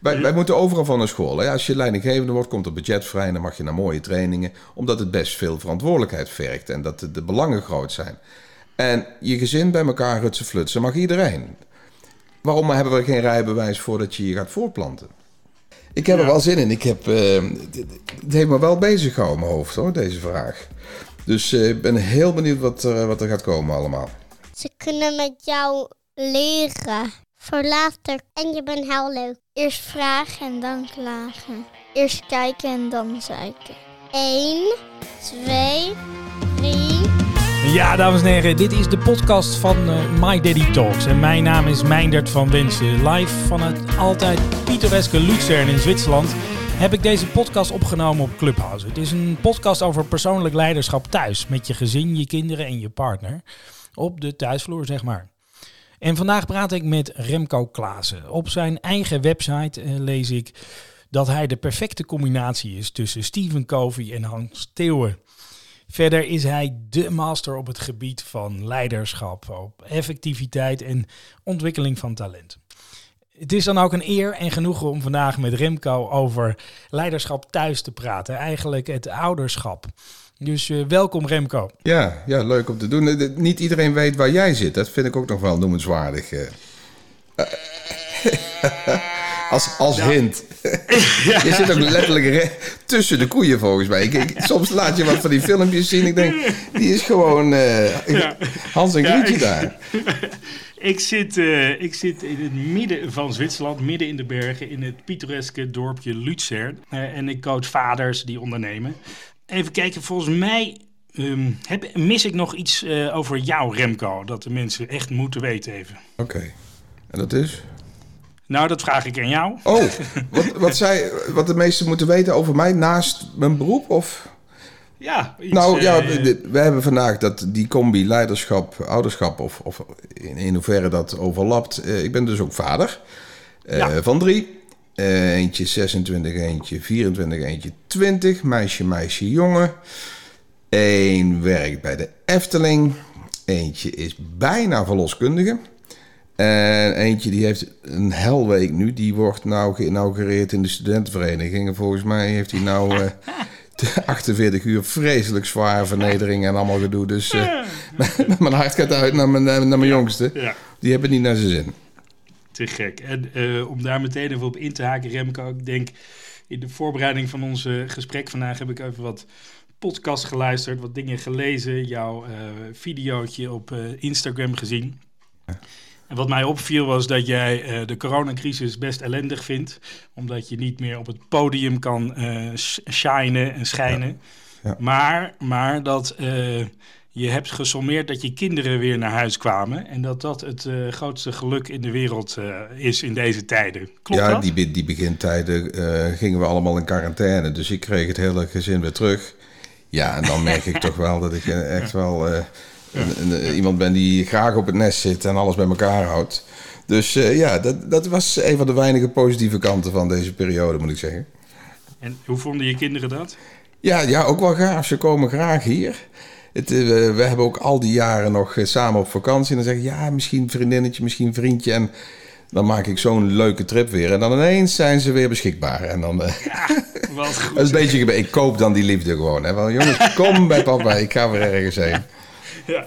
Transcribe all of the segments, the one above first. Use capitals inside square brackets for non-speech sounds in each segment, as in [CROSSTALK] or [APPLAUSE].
Wij, wij moeten overal van naar school. Hè? Als je leidinggevende wordt, komt er budget vrij en dan mag je naar mooie trainingen. Omdat het best veel verantwoordelijkheid vergt en dat de, de belangen groot zijn. En je gezin bij elkaar rutsen flutsen mag iedereen. Waarom hebben we geen rijbewijs voordat je je gaat voortplanten? Ik heb er wel zin in. Ik heb, eh, het heeft me wel bezig gehouden, mijn hoofd, hoor, deze vraag. Dus eh, ik ben heel benieuwd wat er, wat er gaat komen allemaal. Ze kunnen met jou leren. Voor later. En je bent heel leuk. Eerst vragen en dan klagen. Eerst kijken en dan zeiken. 1, 2, 3. Ja, dames en heren, dit is de podcast van eh, My Daddy Talks. En mijn naam is Meindert van Wensen. Live van het altijd pittoreske Luzern in Zwitserland heb ik deze podcast opgenomen op Clubhouse. Het is een podcast over persoonlijk leiderschap thuis. Met je gezin, je kinderen en je partner. Op de thuisvloer, zeg maar. En vandaag praat ik met Remco Klaassen. Op zijn eigen website eh, lees ik dat hij de perfecte combinatie is tussen Stephen Covey en Hans Theeuwen. Verder is hij de master op het gebied van leiderschap, op effectiviteit en ontwikkeling van talent. Het is dan ook een eer en genoegen om vandaag met Remco over leiderschap thuis te praten. Eigenlijk het ouderschap. Dus uh, welkom Remco. Ja, ja, leuk om te doen. Niet iedereen weet waar jij zit. Dat vind ik ook nog wel noemenswaardig. Uh. [LAUGHS] als als hint. [LAUGHS] je zit ook letterlijk tussen de koeien volgens mij. Ik, soms laat je wat van die filmpjes zien. Ik denk, die is gewoon uh, ja. Hans en Grietje daar. [LAUGHS] Ik zit, uh, ik zit in het midden van Zwitserland, midden in de bergen, in het pittoreske dorpje Luzern. Uh, en ik coach vaders die ondernemen. Even kijken, volgens mij um, heb, mis ik nog iets uh, over jou, Remco, dat de mensen echt moeten weten even. Oké, en dat is? Nou, dat vraag ik aan jou. Oh, [LAUGHS] wat, wat, zij, wat de meesten moeten weten over mij naast mijn beroep? Of? Ja, iets, nou ja, we, hebben vandaag dat die combi leiderschap, ouderschap, of, of in, in hoeverre dat overlapt. Uh, ik ben dus ook vader uh, ja. van drie. Uh, eentje 26, eentje 24, eentje 20. Meisje, meisje, jongen. Eén werkt bij de Efteling. Eentje is bijna verloskundige. En eentje die heeft een helweek nu. Die wordt nou geïnaugureerd in de studentenvereniging. En volgens mij heeft hij nou... 48 uur vreselijk zwaar vernedering en allemaal gedoe. Dus uh, [LAUGHS] mijn hart gaat uit naar mijn, naar mijn jongste. Ja. Die hebben niet naar zijn zin. Te gek. En uh, om daar meteen even op in te haken, Remco. Ik denk, in de voorbereiding van ons gesprek vandaag heb ik even wat podcast geluisterd, wat dingen gelezen, jouw uh, videootje op Instagram gezien. Ja. En wat mij opviel was dat jij uh, de coronacrisis best ellendig vindt. Omdat je niet meer op het podium kan uh, shinen en schijnen. Ja. Ja. Maar, maar dat uh, je hebt gesommeerd dat je kinderen weer naar huis kwamen. En dat dat het grootste geluk in de wereld is in deze tijden. Klopt ja, dat? die, die begintijden gingen we allemaal in quarantaine. Dus ik kreeg het hele gezin weer terug. Ja, en dan merk ik [LAUGHS] toch wel dat ik echt wel ja. iemand ben die graag op het nest zit en alles bij elkaar houdt. Dus ja, dat, dat was een van de weinige positieve kanten van deze periode, moet ik zeggen. En hoe vonden je kinderen dat? Ja, ja ook wel gaaf. Ze komen graag hier. Het, uh, we hebben ook al die jaren nog uh, samen op vakantie. En dan zeg ik, ja, misschien vriendinnetje, misschien vriendje. En dan maak ik zo'n leuke trip weer. En dan ineens zijn ze weer beschikbaar. En dan... ja, [LAUGHS] wat goed. dat is een beetje, ik koop dan die liefde gewoon. Hè. Wel, jongens, [LAUGHS] kom bij papa, ik ga weer ergens heen. ja.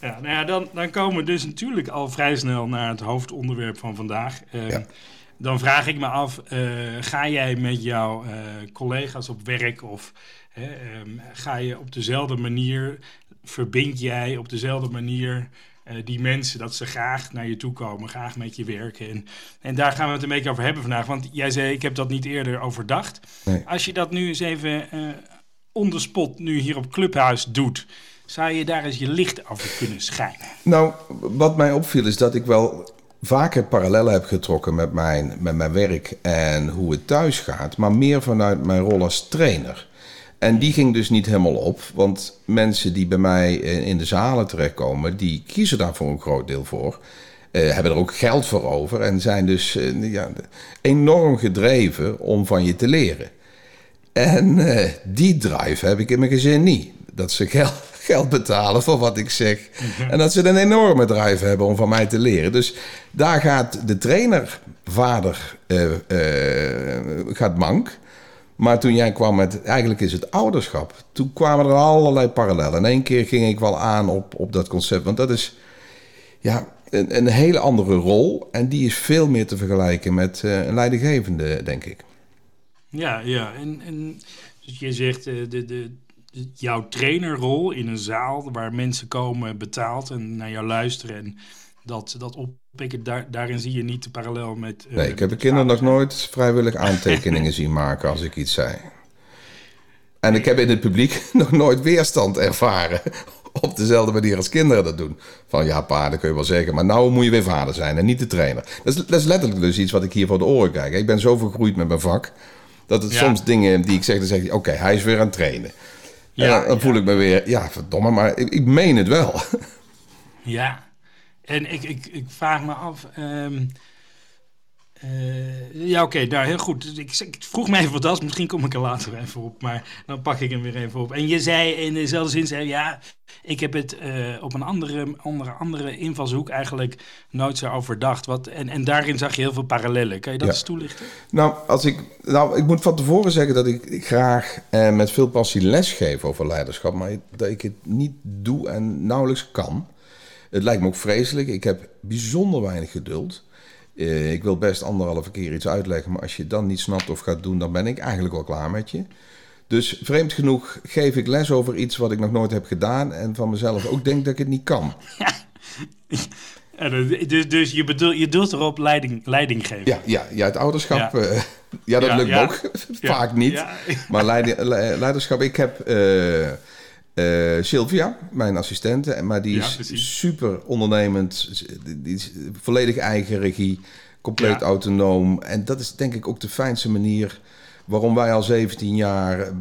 Ja, nou ja, dan, dan komen we dus natuurlijk al vrij snel naar het hoofdonderwerp van vandaag. Uh, ja. Dan vraag ik me af, uh, ga jij met jouw collega's op werk of um, ga je op dezelfde manier, verbind jij op dezelfde manier die mensen dat ze graag naar je toe komen, graag met je werken? En, en daar gaan we het een beetje over hebben vandaag, want jij zei, ik heb dat niet eerder overdacht. Nee. Als je dat nu eens even on the spot nu hier op Clubhuis doet... Zou je daar eens je licht over kunnen schijnen? Nou, wat mij opviel is dat ik wel vaker parallellen heb getrokken met mijn, met mijn werk en hoe het thuis gaat, maar meer vanuit mijn rol als trainer. En die ging dus niet helemaal op, want mensen die bij mij in de zalen terechtkomen, die kiezen daar voor een groot deel voor. Uh, hebben er ook geld voor over en zijn dus uh, ja, enorm gedreven om van je te leren. En uh, die drive heb ik in mijn gezin niet. Dat ze geld, [LAUGHS] geld betalen voor wat ik zeg. En dat ze een enorme drive hebben om van mij te leren. Dus daar gaat de trainer, vader, gaat mank. Maar toen jij kwam met, eigenlijk is het ouderschap. Toen kwamen er allerlei parallellen. En één keer ging ik wel aan op, op dat concept. Want dat is ja, een, een hele andere rol. En die is veel meer te vergelijken met uh, een leidinggevende, denk ik. Ja, ja. En, en je zegt, uh, de, de, jouw trainerrol in een zaal waar mensen komen betaald en naar jou luisteren en dat, dat oppikken, daar, daarin zie je niet de parallel met... Uh, nee, ik heb de kinderen nog nooit vrijwillig aantekeningen [LAUGHS] zien maken als ik iets zei. En ik heb in het publiek [LAUGHS] nog nooit weerstand ervaren [LAUGHS] op dezelfde manier als kinderen dat doen. Van ja, pa, dat kun je wel zeggen, maar nou moet je weer vader zijn en niet de trainer. Dat is, dat is letterlijk dus iets wat ik hier voor de oren krijg. Ik ben zo vergroeid met mijn vak, dat het soms dingen die ik zeg, dan zeg ik, oké, hij is weer aan het trainen. Ja, dan, dan voel ik me weer, ja, verdomme, maar ik, ik meen het wel. Ja, en ik, ik, ik vraag me af. Um, uh, ja, oké, okay, nou heel goed. Ik, ik, vroeg me even wat dat is. Misschien kom ik er later even op, maar dan pak ik hem weer even op. En je zei in dezelfde zin: zei, ja, ik heb het uh, op een andere, andere, andere invalshoek eigenlijk nooit zo overdacht. Wat, en, en daarin zag je heel veel parallellen. Kan je dat eens toelichten? Nou, als ik, nou, ik moet van tevoren zeggen dat ik, ik graag eh, met veel passie les geef over leiderschap, maar dat ik het niet doe en nauwelijks kan. Het lijkt me ook vreselijk. Ik heb bijzonder weinig geduld. Uh, ik wil best anderhalve keer iets uitleggen, maar als je het dan niet snapt of gaat doen, dan ben ik eigenlijk wel klaar met je. Dus vreemd genoeg geef ik les over iets wat ik nog nooit heb gedaan en van mezelf ook denk dat ik het niet kan. [LAUGHS] Ja. dus, dus je, bedoel, je doelt erop leiding, leiding geven? Ja, ja, ja het ouderschap, ja, uh, [LAUGHS] ja dat lukt me ook [LAUGHS] vaak niet. Maar leiding, leiderschap, ik heb... Uh, uh, Sylvia, mijn assistente, maar die is super ondernemend, die is volledig eigen regie, compleet autonoom. En dat is denk ik ook de fijnste manier waarom wij al 17 jaar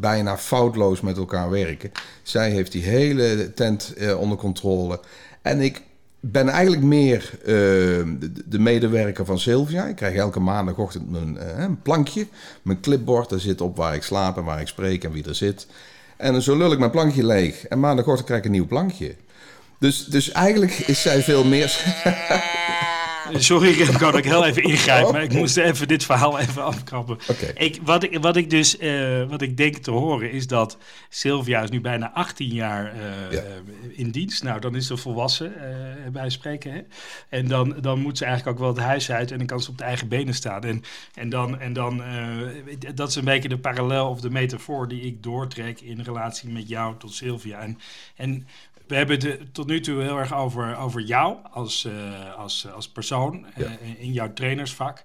bijna foutloos met elkaar werken. Zij heeft die hele tent uh, onder controle. En ik ben eigenlijk meer uh, de, de, medewerker van Sylvia. Ik krijg elke maandagochtend mijn, een plankje, mijn clipboard. Daar zit op waar ik slaap en waar ik spreek en wie er zit. En zo lul ik mijn plankje leeg. En maandagochtend krijg ik een nieuw plankje. Dus, dus eigenlijk is zij veel meer... Sorry, ik kan ik heel even ingrijpen, maar ik moest even dit verhaal even afkrappen. Ik, wat, ik, wat ik dus, uh, wat ik denk te horen is dat Sylvia is nu bijna 18 jaar uh, ja. in dienst. Nou, dan is ze volwassen, uh, bij spreken. Hè? En dan, dan moet ze eigenlijk ook wel het huis uit en dan kan ze op de eigen benen staan. En, en dan, en dan dat is een beetje de parallel of de metafoor die ik doortrek in relatie met jou tot Sylvia. En, en we hebben het tot nu toe heel erg over, over jou als, uh, als, als persoon uh, in jouw trainersvak.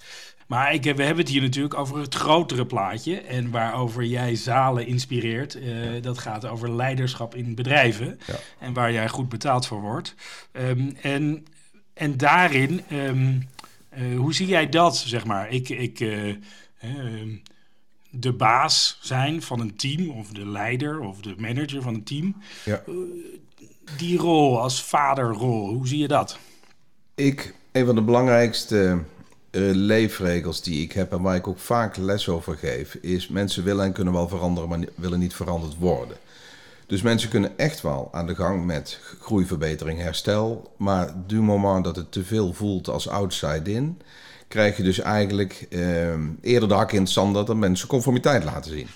Maar ik, we hebben het hier natuurlijk over het grotere plaatje. En waarover jij zalen inspireert. Uh, dat gaat over leiderschap in bedrijven. Ja. En waar jij goed betaald voor wordt. Um, en, en daarin, um, hoe zie jij dat, zeg maar? Ik, ik, um, de baas zijn van een team, of de leider of de manager van een team. Ja die rol als vaderrol, hoe zie je dat? Ik, een van de belangrijkste uh, leefregels die ik heb en waar ik ook vaak les over geef, is mensen willen en kunnen wel veranderen, maar willen niet veranderd worden. Dus mensen kunnen echt wel aan de gang met groeiverbetering, herstel, maar du moment dat het te veel voelt als outside in, krijg je dus eigenlijk uh, eerder de hak in het zand dat er mensen conformiteit laten zien.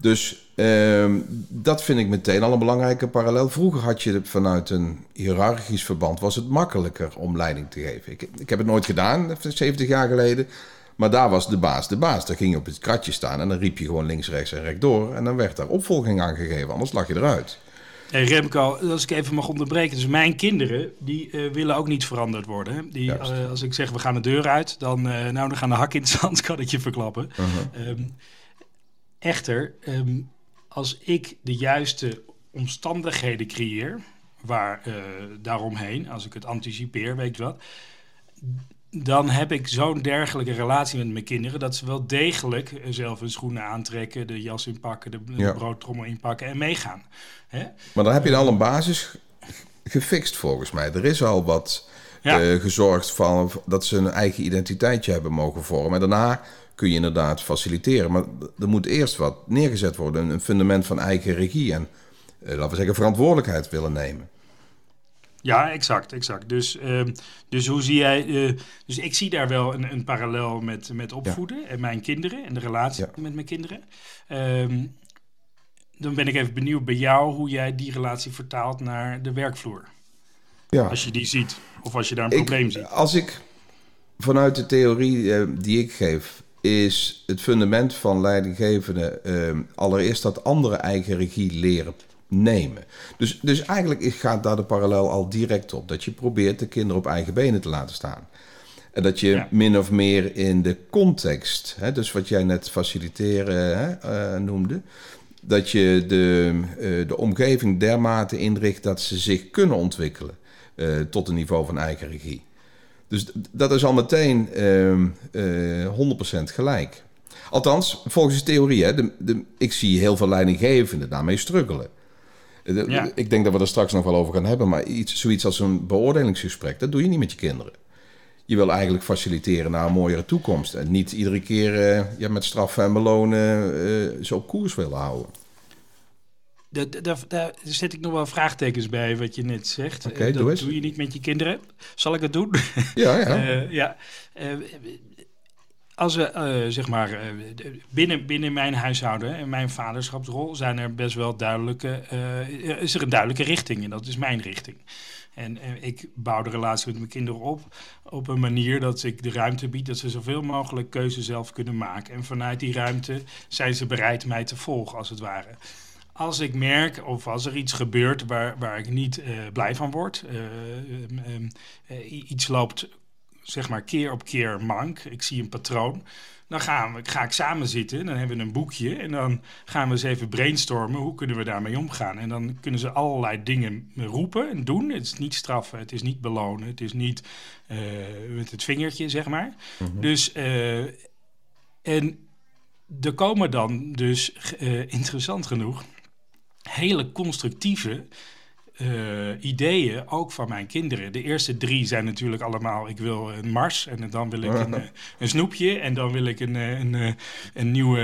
Dus uh, dat vind ik meteen al een belangrijke parallel. Vroeger had je het vanuit een hiërarchisch verband, was het makkelijker om leiding te geven. Ik, ik heb het nooit gedaan, 70 jaar geleden. Maar daar was de baas de baas. Daar ging je op het kratje staan en dan riep je gewoon links, rechts en rechtdoor. En dan werd daar opvolging aan gegeven, anders lag je eruit. Hey Remco, als ik even mag onderbreken. Dus mijn kinderen, die uh, willen ook niet veranderd worden. Die, uh, als ik zeg, we gaan de deur uit, dan, uh, nou, dan gaan de hak in het zand, kan ik je verklappen. -huh. um, Echter, um, als ik de juiste omstandigheden creëer, waar uh, daaromheen, als ik het anticipeer, weet je wat, dan heb ik zo'n dergelijke relatie met mijn kinderen dat ze wel degelijk zelf hun schoenen aantrekken, de jas inpakken, de, ja. broodtrommel inpakken en meegaan. Hè? Maar dan heb je al een basis gefixt volgens mij. Er is al wat ja. uh, gezorgd van dat ze een eigen identiteitje hebben mogen vormen. En daarna kun je inderdaad faciliteren. Maar er moet eerst wat neergezet worden. Een fundament van eigen regie en laten we zeggen, verantwoordelijkheid willen nemen. Ja, exact, exact. Dus, ehm, dus hoe zie jij. Uh, dus ik zie daar wel een, een parallel met, met opvoeden en mijn kinderen en de relatie met mijn kinderen. Ehm, dan ben ik even benieuwd bij jou hoe jij die relatie vertaalt naar de werkvloer. Ja. Als je die ziet, of als je daar een probleem ziet. Als ik vanuit de theorie eh, die ik geef, is het fundament van leidinggevende uh, allereerst dat andere eigen regie leren nemen. Dus, dus eigenlijk gaat daar de parallel al direct op. Dat je probeert de kinderen op eigen benen te laten staan. En dat je min of meer in de context, hè, dus wat jij net faciliteren hè, uh, noemde, dat je de, uh, de omgeving dermate inricht dat ze zich kunnen ontwikkelen uh, tot een niveau van eigen regie. Dus dat is al meteen uh, ehm, 100% gelijk. Althans, volgens de theorie, hè, de, de, ik zie heel veel leidinggevenden daarmee struggelen. Ja. Ik denk dat we er straks nog wel over gaan hebben, maar iets, zoiets als een beoordelingsgesprek, dat doe je niet met je kinderen. Je wil eigenlijk faciliteren naar een mooiere toekomst en niet iedere keer uh, ja, met straffen en belonen ze op koers willen houden. Daar, daar, zet ik nog wel vraagtekens bij wat je net zegt. Okay, dat doe, doe, je niet met je kinderen. Zal ik het doen? Ja, ja. uh, [LAUGHS] ja als we, uh, zeg maar, binnen, binnen mijn huishouden en mijn vaderschapsrol zijn er best wel duidelijke, is er een duidelijke richting en dat is mijn richting. En ik bouw de relatie met mijn kinderen op op een manier dat ik de ruimte bied dat ze zoveel mogelijk keuze zelf kunnen maken. En vanuit die ruimte zijn ze bereid mij te volgen, als het ware als ik merk of als er iets gebeurt waar, waar ik niet uh, blij van word, uh, uh, iets loopt zeg maar keer op keer mank. Ik zie een patroon. Dan gaan we, ga ik samen zitten, dan hebben we een boekje en dan gaan we eens even brainstormen. Hoe kunnen we daarmee omgaan? En dan kunnen ze allerlei dingen roepen en doen. Het is niet straffen, het is niet belonen, het is niet met het vingertje, zeg maar. Mhm. Dus, en er komen dan dus, interessant genoeg, hele constructieve uh, ideeën, ook van mijn kinderen. De eerste drie zijn natuurlijk allemaal: ik wil een Mars en dan wil ik een, [LAUGHS] eh, een snoepje en dan wil ik een, eh, een, een nieuwe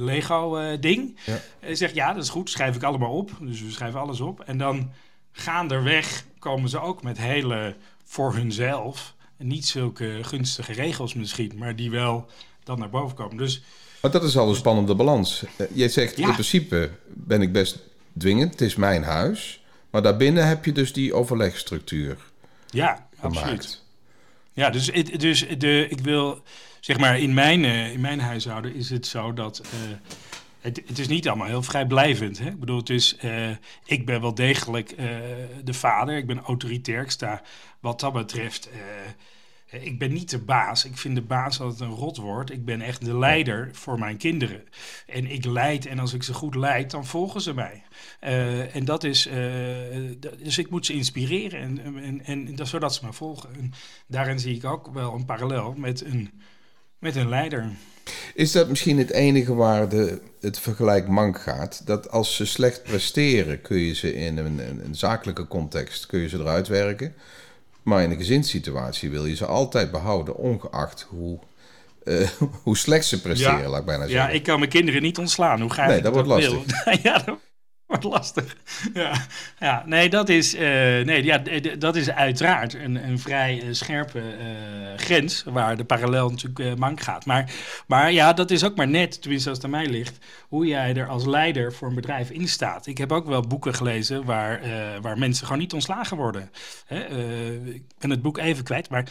Lego-ding. Ja. Hij zegt ja, dat is goed, schrijf ik allemaal op. Dus we schrijven alles op. En dan gaanderweg komen ze ook met hele voor hunzelf, niet zulke gunstige regels misschien, maar die wel dan naar boven komen. Dus. Maar dat is al een spannende balans. Je zegt in principe ben ik best dwingend, het is mijn huis. Maar daarbinnen heb je dus die overlegstructuur. Ja, gemaakt. absoluut. Ja, dus, dus de, ik wil zeg maar in mijn, uh, in mijn huishouden is het zo dat. Uh, het, het, is niet allemaal heel vrijblijvend. Hè? Ik bedoel, het is, uh, ik ben wel degelijk de vader, ik ben autoritair. Ik sta wat dat betreft ik ben niet de baas. Ik vind de baas altijd een rotwoord. Ik ben echt de leider voor mijn kinderen. En ik leid en als ik ze goed leid, dan volgen ze mij. Uh, en dat is, uh, dus ik moet ze inspireren en, en, en dat, zodat ze me volgen. En daarin zie ik ook wel een parallel met een, met een leider. Is dat misschien het enige waar de, het vergelijk mank gaat? Dat als ze slecht presteren, kun je ze in een, een, een zakelijke context kun je ze eruit werken. Maar in een gezinssituatie wil je ze altijd behouden, ongeacht hoe, uh, [LAUGHS] hoe slecht ze presteren, laat ik bijna zeggen. Ja, ik kan mijn kinderen niet ontslaan. Hoe ga nee, dat, dat wordt lastig. [LAUGHS] ja, dat [LAUGHS] wordt lastig. Ja, ja nee, dat is, uh, nee, ja, dat is uiteraard een, een vrij uh, scherpe grens waar de parallel natuurlijk mank gaat. Maar, maar ja, dat is ook maar net, tenminste als het aan mij ligt, hoe jij er als leider voor een bedrijf in staat. Ik heb ook wel boeken gelezen waar, waar mensen gewoon niet ontslagen worden. Hè? ik ben het boek even kwijt, maar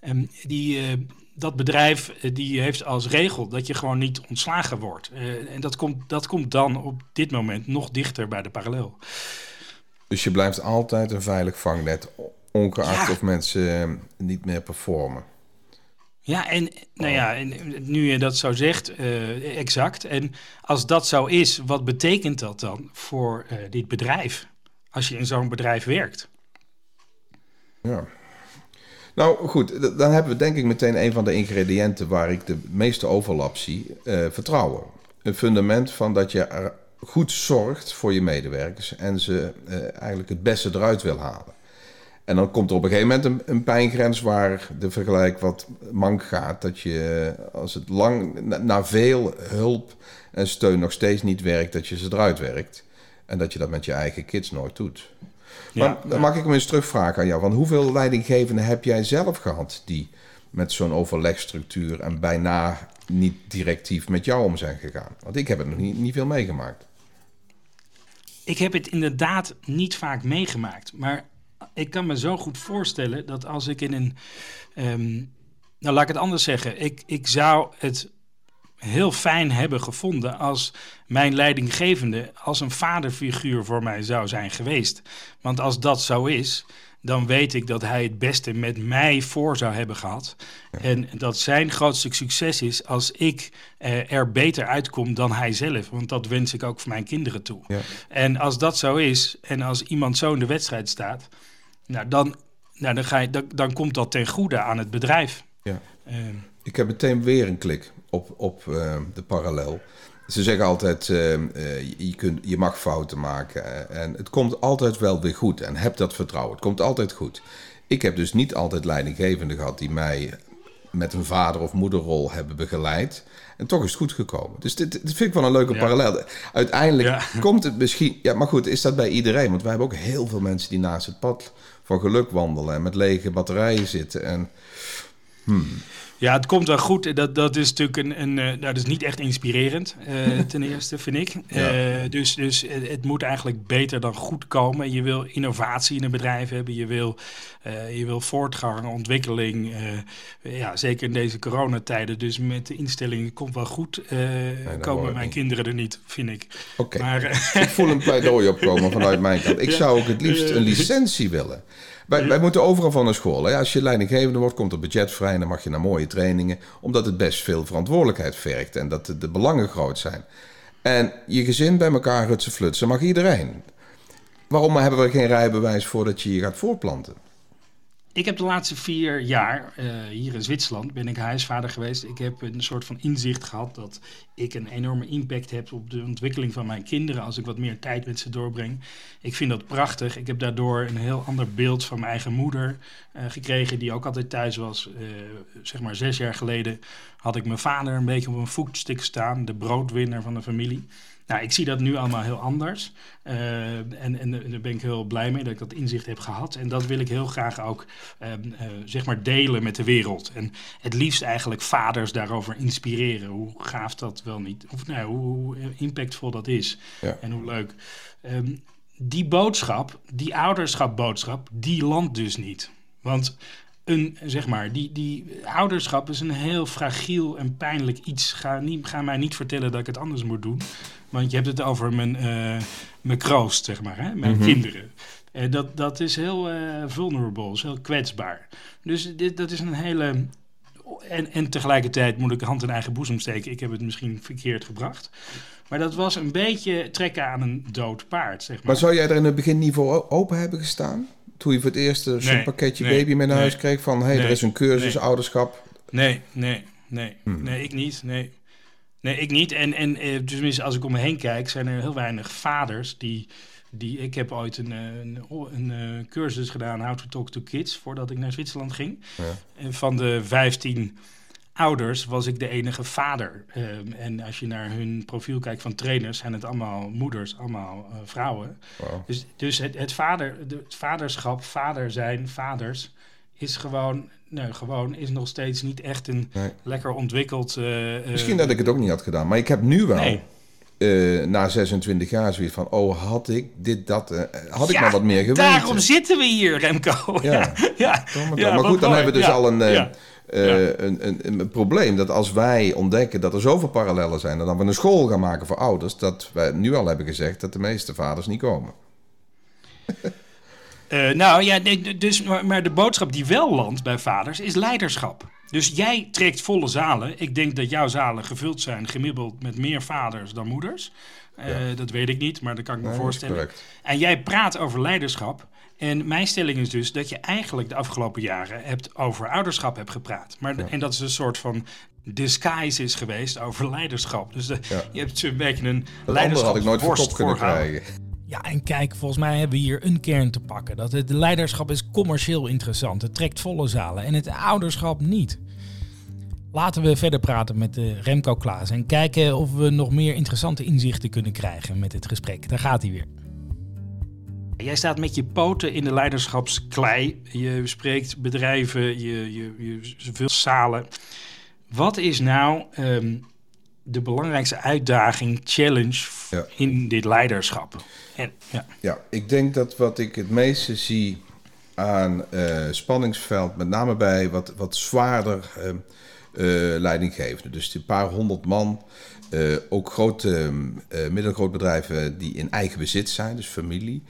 um, die dat bedrijf eh, die heeft als regel dat je gewoon niet ontslagen wordt. Uh, en dat komt, dat komt dan op dit moment nog dichter bij de parallel. Dus je blijft altijd een veilig vangnet, ongeacht of mensen eh, niet meer performen. Ja, en nou ja, en nu je dat zo zegt, uh, exact. En als dat zo is, wat betekent dat dan voor uh, dit bedrijf? Als je in zo'n bedrijf werkt. Ja. Nou goed, dan hebben we denk ik meteen een van de ingrediënten waar ik de meeste overlap zie: uh, vertrouwen. Een fundament van dat je goed zorgt voor je medewerkers en ze uh, eigenlijk het beste eruit wil halen. En dan komt er op een gegeven moment een, pijngrens waar de vergelijk wat mank gaat. Dat je als het lang na veel hulp en steun nog steeds niet werkt, dat je ze eruit werkt. En dat je dat met je eigen kids nooit doet. Ja, maar dan mag ik hem eens terugvragen aan jou. Want hoeveel leidinggevenden heb jij zelf gehad die met zo'n overlegstructuur en bijna niet directief met jou om zijn gegaan? Want ik heb het nog niet, niet veel meegemaakt. Ik heb het inderdaad niet vaak meegemaakt. Maar ik kan me zo goed voorstellen dat als ik in een. ehm, nou, laat ik het anders zeggen. Ik, ik zou het heel fijn hebben gevonden als mijn leidinggevende als een vaderfiguur voor mij zou zijn geweest. Want als dat zo is, dan weet ik dat hij het beste met mij voor zou hebben gehad. En dat zijn grootste succes is als ik eh, er beter uitkom dan hij zelf. Want dat wens ik ook voor mijn kinderen toe. Ja. En als dat zo is, en als iemand zo in de wedstrijd staat, nou, dan, nou, dan, ga je, dan, dan komt dat ten goede aan het bedrijf. Ja. Ehm, Ik heb meteen weer een klik op, op eh, de parallel. Ze zeggen altijd, eh, eh, je, kunt, je mag fouten maken en het komt altijd wel weer goed. En heb dat vertrouwen, het komt altijd goed. Ik heb dus niet altijd leidinggevenden gehad die mij met een vader- of moederrol hebben begeleid. En toch is het goed gekomen. Dus dit, dit vind ik wel een leuke Ja. parallel. Uiteindelijk Ja. komt het misschien... Ja, maar goed, is dat bij iedereen? Want wij hebben ook heel veel mensen die naast het pad van geluk wandelen... en met lege batterijen zitten. En Ja, het komt wel goed. Dat, dat is natuurlijk een, een eh, nou, dat is niet echt inspirerend, eh, [LAUGHS] ten eerste, vind ik. Ja. Eh, dus dus het, moet eigenlijk beter dan goed komen. Je wil innovatie in een bedrijf hebben. Je wil, je wil voortgang, ontwikkeling. ja, zeker in deze coronatijden. Dus met de instelling komt wel goed. dat komen mijn kinderen er niet, vind ik. oké, ik voel een pleidooi opkomen [LAUGHS] vanuit mijn kant. Ik Ja. zou ook het liefst een licentie willen. Wij, wij moeten overal van naar school. Hè? Als je leidinggevende wordt, komt er budget vrij... en dan mag je naar mooie trainingen... omdat het best veel verantwoordelijkheid vergt... en dat de, de belangen groot zijn. En je gezin bij elkaar hutsen flutsen mag iedereen. Waarom hebben we geen rijbewijs voordat je je gaat voortplanten? Ik heb de laatste vier jaar eh, hier in Zwitserland ben ik huisvader geweest. Ik heb een soort van inzicht gehad dat ik een enorme impact heb op de ontwikkeling van mijn kinderen als ik wat meer tijd met ze doorbreng. Ik vind dat prachtig. Ik heb daardoor een heel ander beeld van mijn eigen moeder eh, gekregen, die ook altijd thuis was. Eh, zeg maar zes jaar geleden had ik mijn vader een beetje op een voetstuk staan, de broodwinner van de familie. Nou, ik zie dat nu allemaal heel anders. Eh, en, en daar ben ik heel blij mee dat ik dat inzicht heb gehad. En dat wil ik heel graag ook ehm, eh, zeg maar delen met de wereld. En het liefst eigenlijk vaders daarover inspireren. Hoe gaaf dat wel niet, of nou, hoe, hoe impactvol dat is. Ja. En hoe leuk. Ehm, die boodschap, die ouderschapboodschap, die landt dus niet. Want een, zeg maar, die, die ouderschap is een heel fragiel en pijnlijk iets. Ga, niet, ga mij niet vertellen dat ik het anders moet doen. Want je hebt het over mijn, eh mijn kroost, zeg maar, hè? mijn Mhm. kinderen. En dat, dat is heel eh, vulnerable, is heel kwetsbaar. Dus dit, dat is een hele... En, en tegelijkertijd moet ik hand in eigen boezem steken. Ik heb het misschien verkeerd gebracht. Maar dat was een beetje trekken aan een dood paard, zeg maar. Maar zou jij er in het begin niet voor open hebben gestaan? Toen je voor het eerst eh, zo'n Nee, pakketje nee, baby mee naar nee. huis kreeg van... hé, hey, er is een cursus ouderschap. Nee, nee, nee. Hmm. Nee, ik niet. Nee. Nee, ik niet. En, en tenminste, als ik om me heen kijk, zijn er heel weinig vaders die. die ik heb ooit een, eh, een, een, eh, cursus gedaan, How to Talk to Kids, voordat ik naar Zwitserland ging. Ja. En van de 15 ouders was ik de enige vader. Ehm, en als je naar hun profiel kijkt van trainers, zijn het allemaal moeders, allemaal vrouwen. Dus, dus het, het, vader, de- het vaderschap, vader zijn, vaders, is gewoon, nou, gewoon is nog steeds niet echt een Nee. lekker ontwikkeld. eh, eh, Misschien dat ik het ook niet had gedaan. Maar ik heb nu wel, Nee. eh, na 26 jaar, zoiets van... oh, had ik dit, dat... had ik Ja, maar wat meer geweten. Daarom zitten we hier, Remco. Ja. [LAUGHS] Ja, ja, maar ja, maar wat goed, dan mooi. hebben we dus al een, een, een, een probleem. Dat als wij ontdekken dat er zoveel parallellen zijn... en dan we een school gaan maken voor ouders... dat wij nu al hebben gezegd dat de meeste vaders niet komen. [LAUGHS] Eh, nou ja, dus, maar, maar de boodschap die wel landt bij vaders is leiderschap. Dus jij trekt volle zalen. Ik denk dat jouw zalen gevuld zijn gemiddeld met meer vaders dan moeders. Eh, Ja. Dat weet ik niet, maar dat kan ik me Nee, voorstellen. En jij praat over leiderschap. En mijn stelling is dus dat je eigenlijk de afgelopen jaren hebt over ouderschap hebt gepraat. Maar, Ja. En dat is een soort van disguise is geweest over [LAUGHS] leiderschap. Dus de- Ja. je hebt een beetje een Dat andere had ik nooit voor kop kunnen krijgen. Ja, en kijk, volgens mij hebben we hier een kern te pakken. Dat het leiderschap is commercieel interessant. Het trekt volle zalen en het ouderschap niet. Laten we verder praten met uh, Remco Klaas en kijken of we nog meer interessante inzichten kunnen krijgen met dit gesprek. Daar gaat hij weer. Jij staat met je poten in de leiderschapsklei. Je spreekt bedrijven, je, je, je vult zalen. Wat is nou ehm, de belangrijkste uitdaging, challenge in dit leiderschap? En, ja. ja, ik denk dat wat ik het meeste zie aan uh, spanningsveld, met name bij wat, wat zwaarder uh, uh, leidinggevende. Dus een paar honderd man, ook grote, middelgroot bedrijven die in eigen bezit zijn, dus familie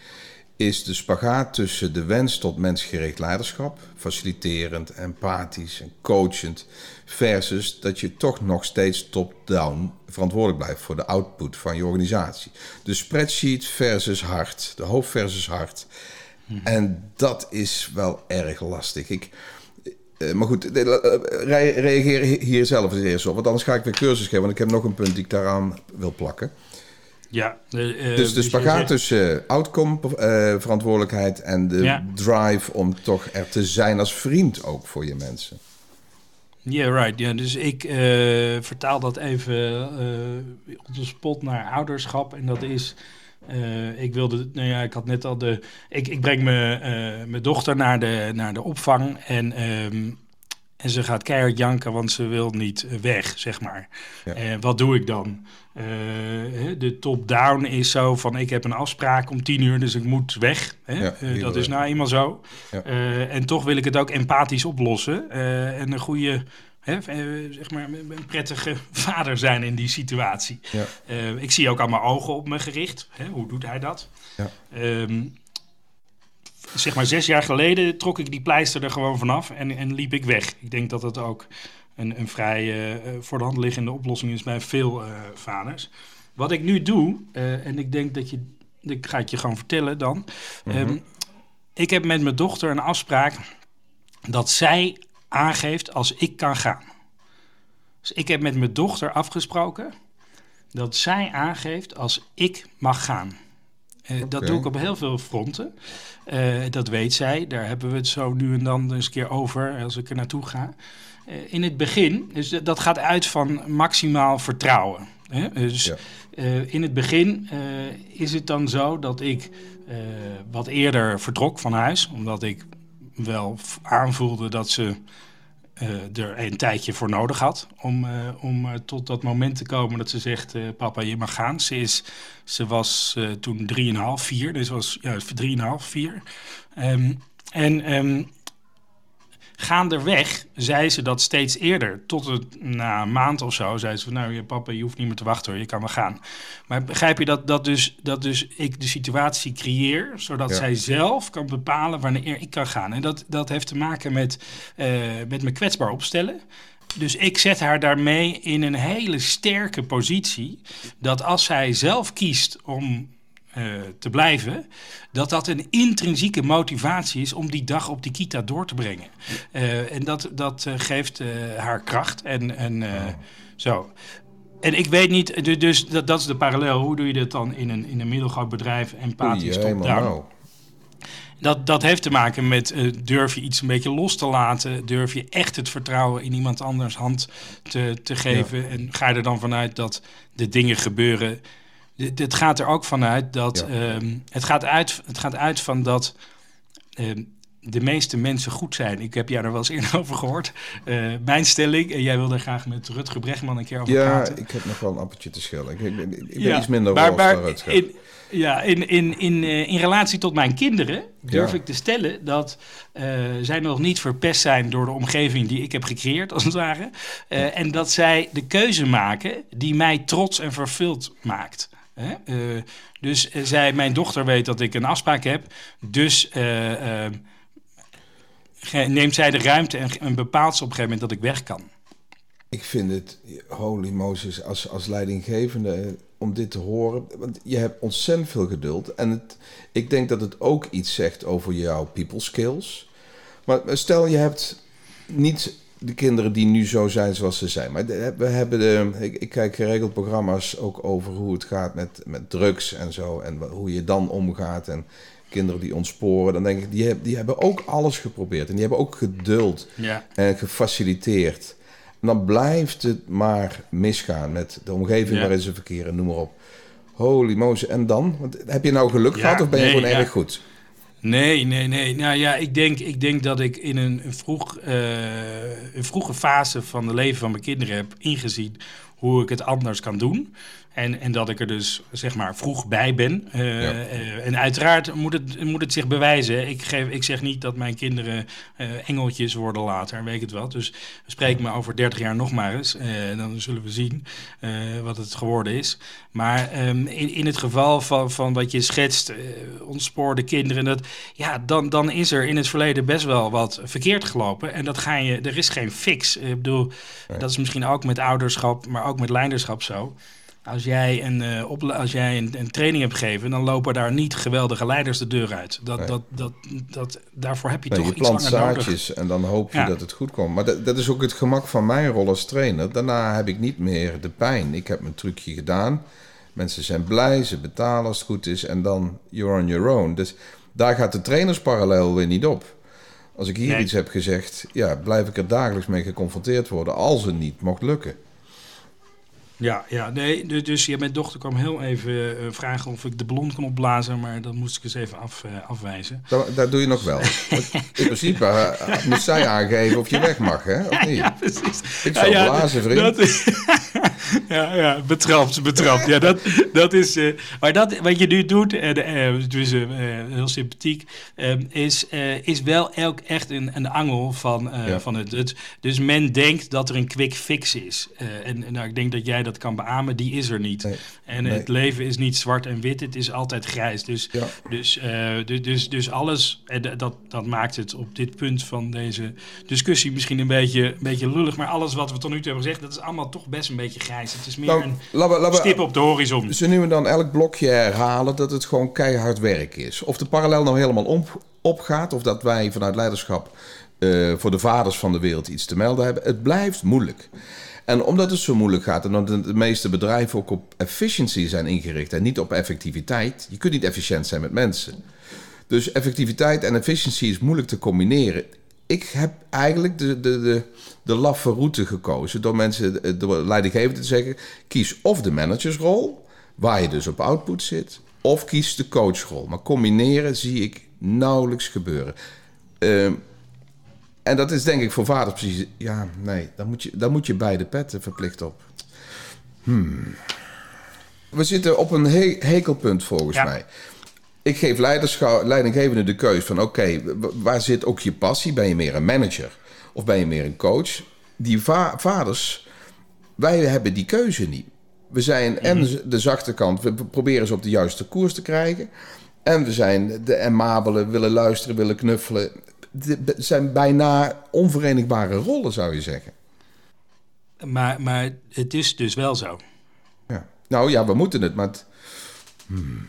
is de spagaat tussen de wens tot mensgericht leiderschap, faciliterend, empathisch en coachend, versus dat je toch nog steeds top-down verantwoordelijk blijft voor de output van je organisatie. De spreadsheet versus hart, de hoofd versus hart. En dat is wel erg lastig. Ik, eh, maar goed, eh, reageer hier zelf eens eerst op. Want anders ga ik weer cursus geven. Want ik heb nog een punt die ik daaraan wil plakken. Ja, dus de dus spagaat tussen outcome uh, verantwoordelijkheid en de drive om toch er te zijn als vriend ook voor je mensen. Ja, yeah, right. Ja, dus ik uh, vertaal dat even op de spot naar ouderschap. En dat is, ik wilde, nou ja, ik had net al de, ik, ik breng mijn dochter naar de, naar de opvang en um, en ze gaat keihard janken, want ze wil niet weg, zeg maar. Ja. wat doe ik dan? Uh, de top-down is zo van ik heb een afspraak om tien uur, dus ik moet weg. Hè? Ja, dat is nou eenmaal zo. Ja. en toch wil ik het ook empathisch oplossen. en een goede, hè, zeg maar, een prettige [LAUGHS] vader zijn in die situatie. ik zie ook allemaal ogen op me gericht. Hè? Hoe doet hij dat? Um, zeg maar zes jaar geleden trok ik die pleister er gewoon vanaf en, en liep ik weg. Ik denk dat het ook een, een vrij uh, voor de hand liggende oplossing is bij veel uh, vaders. Wat ik nu doe, uh, en ik denk dat je, ik ga het je gewoon vertellen dan. Mm -hmm. um, ik heb met mijn dochter een afspraak dat zij aangeeft als ik kan gaan. Dus ik heb met mijn dochter afgesproken dat zij aangeeft als ik mag gaan. Uh, Dat doe ik op heel veel fronten. Uh, dat weet zij. Daar hebben we het zo nu en dan eens een keer over als ik er naartoe ga. Uh, in het begin, dus dat gaat uit van maximaal vertrouwen. Hè? Dus ja. in het begin is het dan zo dat ik wat eerder vertrok van huis, omdat ik wel aanvoelde dat ze er een tijdje voor nodig had om, uh, om uh, tot dat moment te komen dat ze zegt: Papa, je mag gaan. Ze, is, ze was toen 3,5, 4, dus was ja, 3,5, 4. Um, en um, gaandeweg zei ze dat steeds eerder. Tot het, na een maand of zo zei ze van... nou, je papa, je hoeft niet meer te wachten hoor, je kan wel gaan. Maar begrijp je dat, dat, dus, dat dus ik de situatie creëer... zodat zij zelf kan bepalen wanneer ik kan gaan. En dat, dat heeft te maken met, uh, met me kwetsbaar opstellen... Dus ik zet haar daarmee in een hele sterke positie. Dat als zij zelf kiest om te blijven, dat dat een intrinsieke motivatie is om die dag op die kita door te brengen. Uh, en dat, dat uh, geeft haar kracht en, en oh. zo. En ik weet niet, dus dat, dat is de parallel. Hoe doe je dat dan in een, in een middelgroot bedrijf empathisch top-down? Dat, dat heeft te maken met uh, durf je iets een beetje los te laten? Durf je echt het vertrouwen in iemand anders hand te, te geven? Ja. En ga je er dan vanuit dat de dingen gebeuren het gaat er ook vanuit dat. Ja. Um, het, gaat uit, het gaat uit van dat. Um, de meeste mensen goed zijn. Ik heb jou er wel eens eerder [LAUGHS] over gehoord. Uh, mijn stelling, en jij wilde graag met Rutger Bregman een keer over ja, praten. Ja, ik heb nog wel een appeltje te schillen. Ik, ik ben, ik ben ja, iets minder maar, maar in, ja, in, in, in, uh, in relatie tot mijn kinderen durf ja. ik te stellen dat uh, zij nog niet verpest zijn door de omgeving die ik heb gecreëerd, als het ware. en dat zij de keuze maken die mij trots en vervuld maakt. Hè? Uh, dus uh, zij, mijn dochter weet dat ik een afspraak heb. Dus uh, neemt zij de ruimte en, en bepaalt ze op een gegeven moment dat ik weg kan. Ik vind het, holy Moses, als, als leidinggevende om dit te horen. Want je hebt ontzettend veel geduld. En het, ik denk dat het ook iets zegt over jouw people skills. Maar stel je hebt niet de kinderen die nu zo zijn zoals ze zijn. Maar we hebben de, ik, ik, kijk geregeld programma's ook over hoe het gaat met, met drugs en zo. En hoe je dan omgaat. En kinderen die ontsporen. Dan denk ik, die, die hebben ook alles geprobeerd. En die hebben ook geduld ja. en gefaciliteerd. dan blijft het maar misgaan met de omgeving waarin ze verkeren, noem maar op. Holy Moses. En dan? Want heb je nou geluk gehad of ben je gewoon erg goed? Nee, nee, nee. Nou ja, ik denk, ik denk dat ik in een, een vroeg, uh, een vroege fase van het leven van mijn kinderen heb ingezien hoe ik het anders kan doen. En, en dat ik er dus zeg maar vroeg bij ben. Uh, uh, en uiteraard moet het, moet het zich bewijzen. Ik, geef, ik zeg niet dat mijn kinderen uh, engeltjes worden later, weet ik het wel. Dus spreek me over 30 jaar nog maar eens. dan zullen we zien wat het geworden is. Maar um, in, in het geval van, van wat je schetst, ontspoorde kinderen, dat, ja, dan, dan is er in het verleden best wel wat verkeerd gelopen. En dat ga je, er is geen fix. Ik bedoel, dat is misschien ook met ouderschap, maar ook met leiderschap zo. Als jij, een, uh, op, als jij een, een, training hebt gegeven, dan lopen daar niet geweldige leiders de deur uit. Dat, nee. dat, dat, dat, daarvoor heb je nee, toch je iets plant langer zaadjes nodig. en dan hoop je Ja. dat het goed komt. Maar dat, dat is ook het gemak van mijn rol als trainer. Daarna heb ik niet meer de pijn. Ik heb mijn trucje gedaan. Mensen zijn blij, ze betalen als het goed is. En dan you're on your own. Dus daar gaat de trainersparallel weer niet op. Als ik hier Nee. iets heb gezegd, ja, blijf ik er dagelijks mee geconfronteerd worden als het niet mocht lukken. Ja, ja, nee, dus, ja, mijn dochter kwam heel even eh, vragen of ik de ballon kon opblazen, maar dat moest ik eens even af, eh, afwijzen. Dat, dat doe je nog wel. [LAUGHS] In principe eh, moet zij aangeven of je weg mag, hè? Of [LAUGHS] niet? precies. Ik zou Ja, ja, blazen, vriend. Dat, [LAUGHS] ja, ja, betrapt, betrapt. Ja, dat, dat is. maar dat, wat je nu doet, eh, dus heel sympathiek, eh, is, is wel elk echt een, een angel van, Ja. van het, het. Dus men denkt dat er een quick fix is. En en nou, ik denk dat jij dat kan beamen, die is er niet. Nee. En Nee. het leven is niet zwart en wit, het is altijd grijs. Dus, Ja. dus, eh, dus, dus, dus alles, en d- dat, dat maakt het op dit punt van deze discussie misschien een beetje, een beetje lullig. Maar alles wat we tot nu toe hebben gezegd, dat is allemaal toch best een beetje grijs. Het is meer Nou, een stip op de horizon. ze nu dan elk blokje herhalen dat het gewoon keihard werk is. Of de parallel nou helemaal op, opgaat, of dat wij vanuit leiderschap eh, voor de vaders van de wereld iets te melden hebben. Het blijft moeilijk. En omdat het zo moeilijk gaat en omdat de meeste bedrijven ook op efficiency zijn ingericht en niet op effectiviteit. Je kunt niet efficiënt zijn met mensen. Dus effectiviteit en efficiëntie is moeilijk te combineren. Ik heb eigenlijk de, de, de, de laffe route gekozen door mensen, eh, door leidinggevenden te zeggen: kies of de managersrol, waar je dus op output zit, of kies de coachrol. Maar combineren zie ik nauwelijks gebeuren. Ehm, en dat is denk ik voor vaders precies. Ja, nee, dan moet je, dan moet je beide petten verplicht op. Hmm. We zitten op een he hekelpunt volgens Ja. mij. Ik geef leiderschap, leidinggevende de keus van... oké, waar zit ook je passie? Ben je meer een manager of ben je meer een coach? Die va- vaders, wij hebben die keuze niet. We zijn en z- de zachte kant, we proberen ze op de juiste koers te krijgen... en we zijn de amabele, willen luisteren, willen knuffelen. Het zijn bijna onverenigbare rollen, zou je zeggen. Maar, maar het is dus wel zo. Ja. Nou ja, we moeten het, maar... het- Hmm.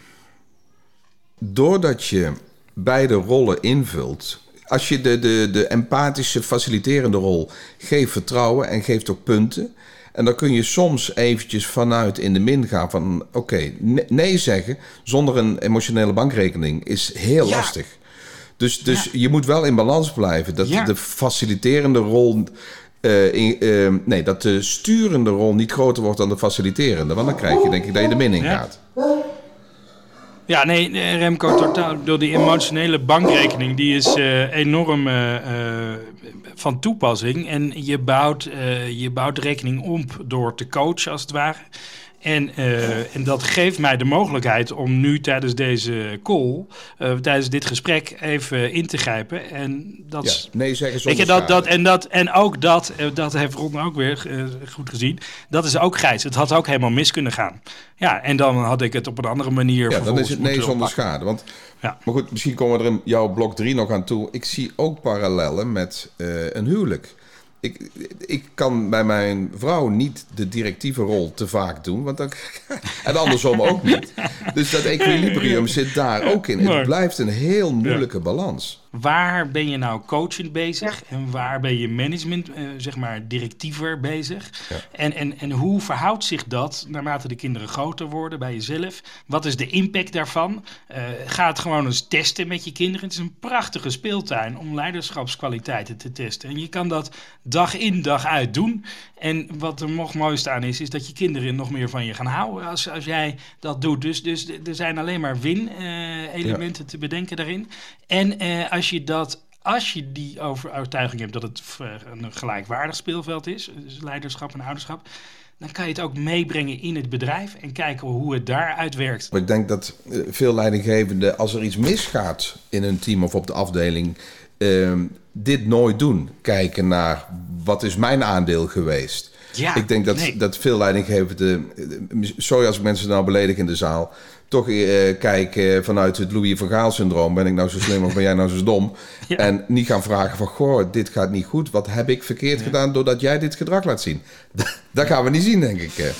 Doordat je beide rollen invult... Als je de, de, de empathische, faciliterende rol geeft vertrouwen en geeft ook punten... En dan kun je soms eventjes vanuit in de min gaan van... oké, ne- nee zeggen zonder een emotionele bankrekening is heel Ja. lastig. Dus, dus je moet wel in balans blijven. Dat Ja. de faciliterende rol... eh, in, eh, nee, dat de sturende rol niet groter wordt dan de faciliterende. Want dan krijg je denk ik dat je de min in Ja. gaat. Ja, nee, Remco, totaal. Door die emotionele bankrekening, die is eh, enorm eh, van toepassing. En je bouwt, eh, je bouwt rekening op door te coachen, als het ware. En, eh, en dat geeft mij de mogelijkheid om nu tijdens deze call, eh, tijdens dit gesprek, even in te grijpen. En dat Ja, is nee zeggen zonder je, dat, dat, en, dat, en ook dat, eh, dat heeft Ron ook weer goed gezien. Dat is ook grijs. Het had ook helemaal mis kunnen gaan. Ja, en dan had ik het op een andere manier. Ja, dan is het nee zonder schade. Want, Ja. Maar goed, misschien komen we er in jouw blok 3 nog aan toe. Ik zie ook parallellen met een huwelijk. Ik, ik kan bij mijn vrouw niet de directieve rol te vaak doen. Want dan, [LAUGHS] en andersom ook niet. Dus dat equilibrium zit daar ook in. Het blijft een heel moeilijke balans. Waar ben je nou coachend bezig en waar ben je management, uh, zeg maar, directiever bezig? Ja. En, en, en hoe verhoudt zich dat naarmate de kinderen groter worden bij jezelf? Wat is de impact daarvan? Uh, ga het gewoon eens testen met je kinderen. Het is een prachtige speeltuin om leiderschapskwaliteiten te testen. En je kan dat dag in, dag uit doen. En wat er nog mooiste aan is, is dat je kinderen nog meer van je gaan houden als, als jij dat doet. Dus, dus er zijn alleen maar win-elementen te bedenken daarin. En uh, als je dat als je die overtuiging hebt dat het een gelijkwaardig speelveld is, dus leiderschap en ouderschap, dan kan je het ook meebrengen in het bedrijf en kijken hoe het daaruit werkt. Ik denk dat eh, veel leidinggevenden, als er iets misgaat in een team of op de afdeling, uh, dit nooit doen. Kijken naar wat is mijn aandeel geweest. Ja, ik denk dat, dat veel leidinggevenden, eh, sorry als ik mensen nou beledig in de zaal, toch uh, kijken vanuit het Louis van Gaal syndroom. Ben ik nou zo slim of ben jij nou zo dom? [LAUGHS] En niet gaan vragen van, goh, dit gaat niet goed. Wat heb ik verkeerd gedaan doordat jij dit gedrag laat zien? [LAUGHS] dat gaan we niet zien, denk ik.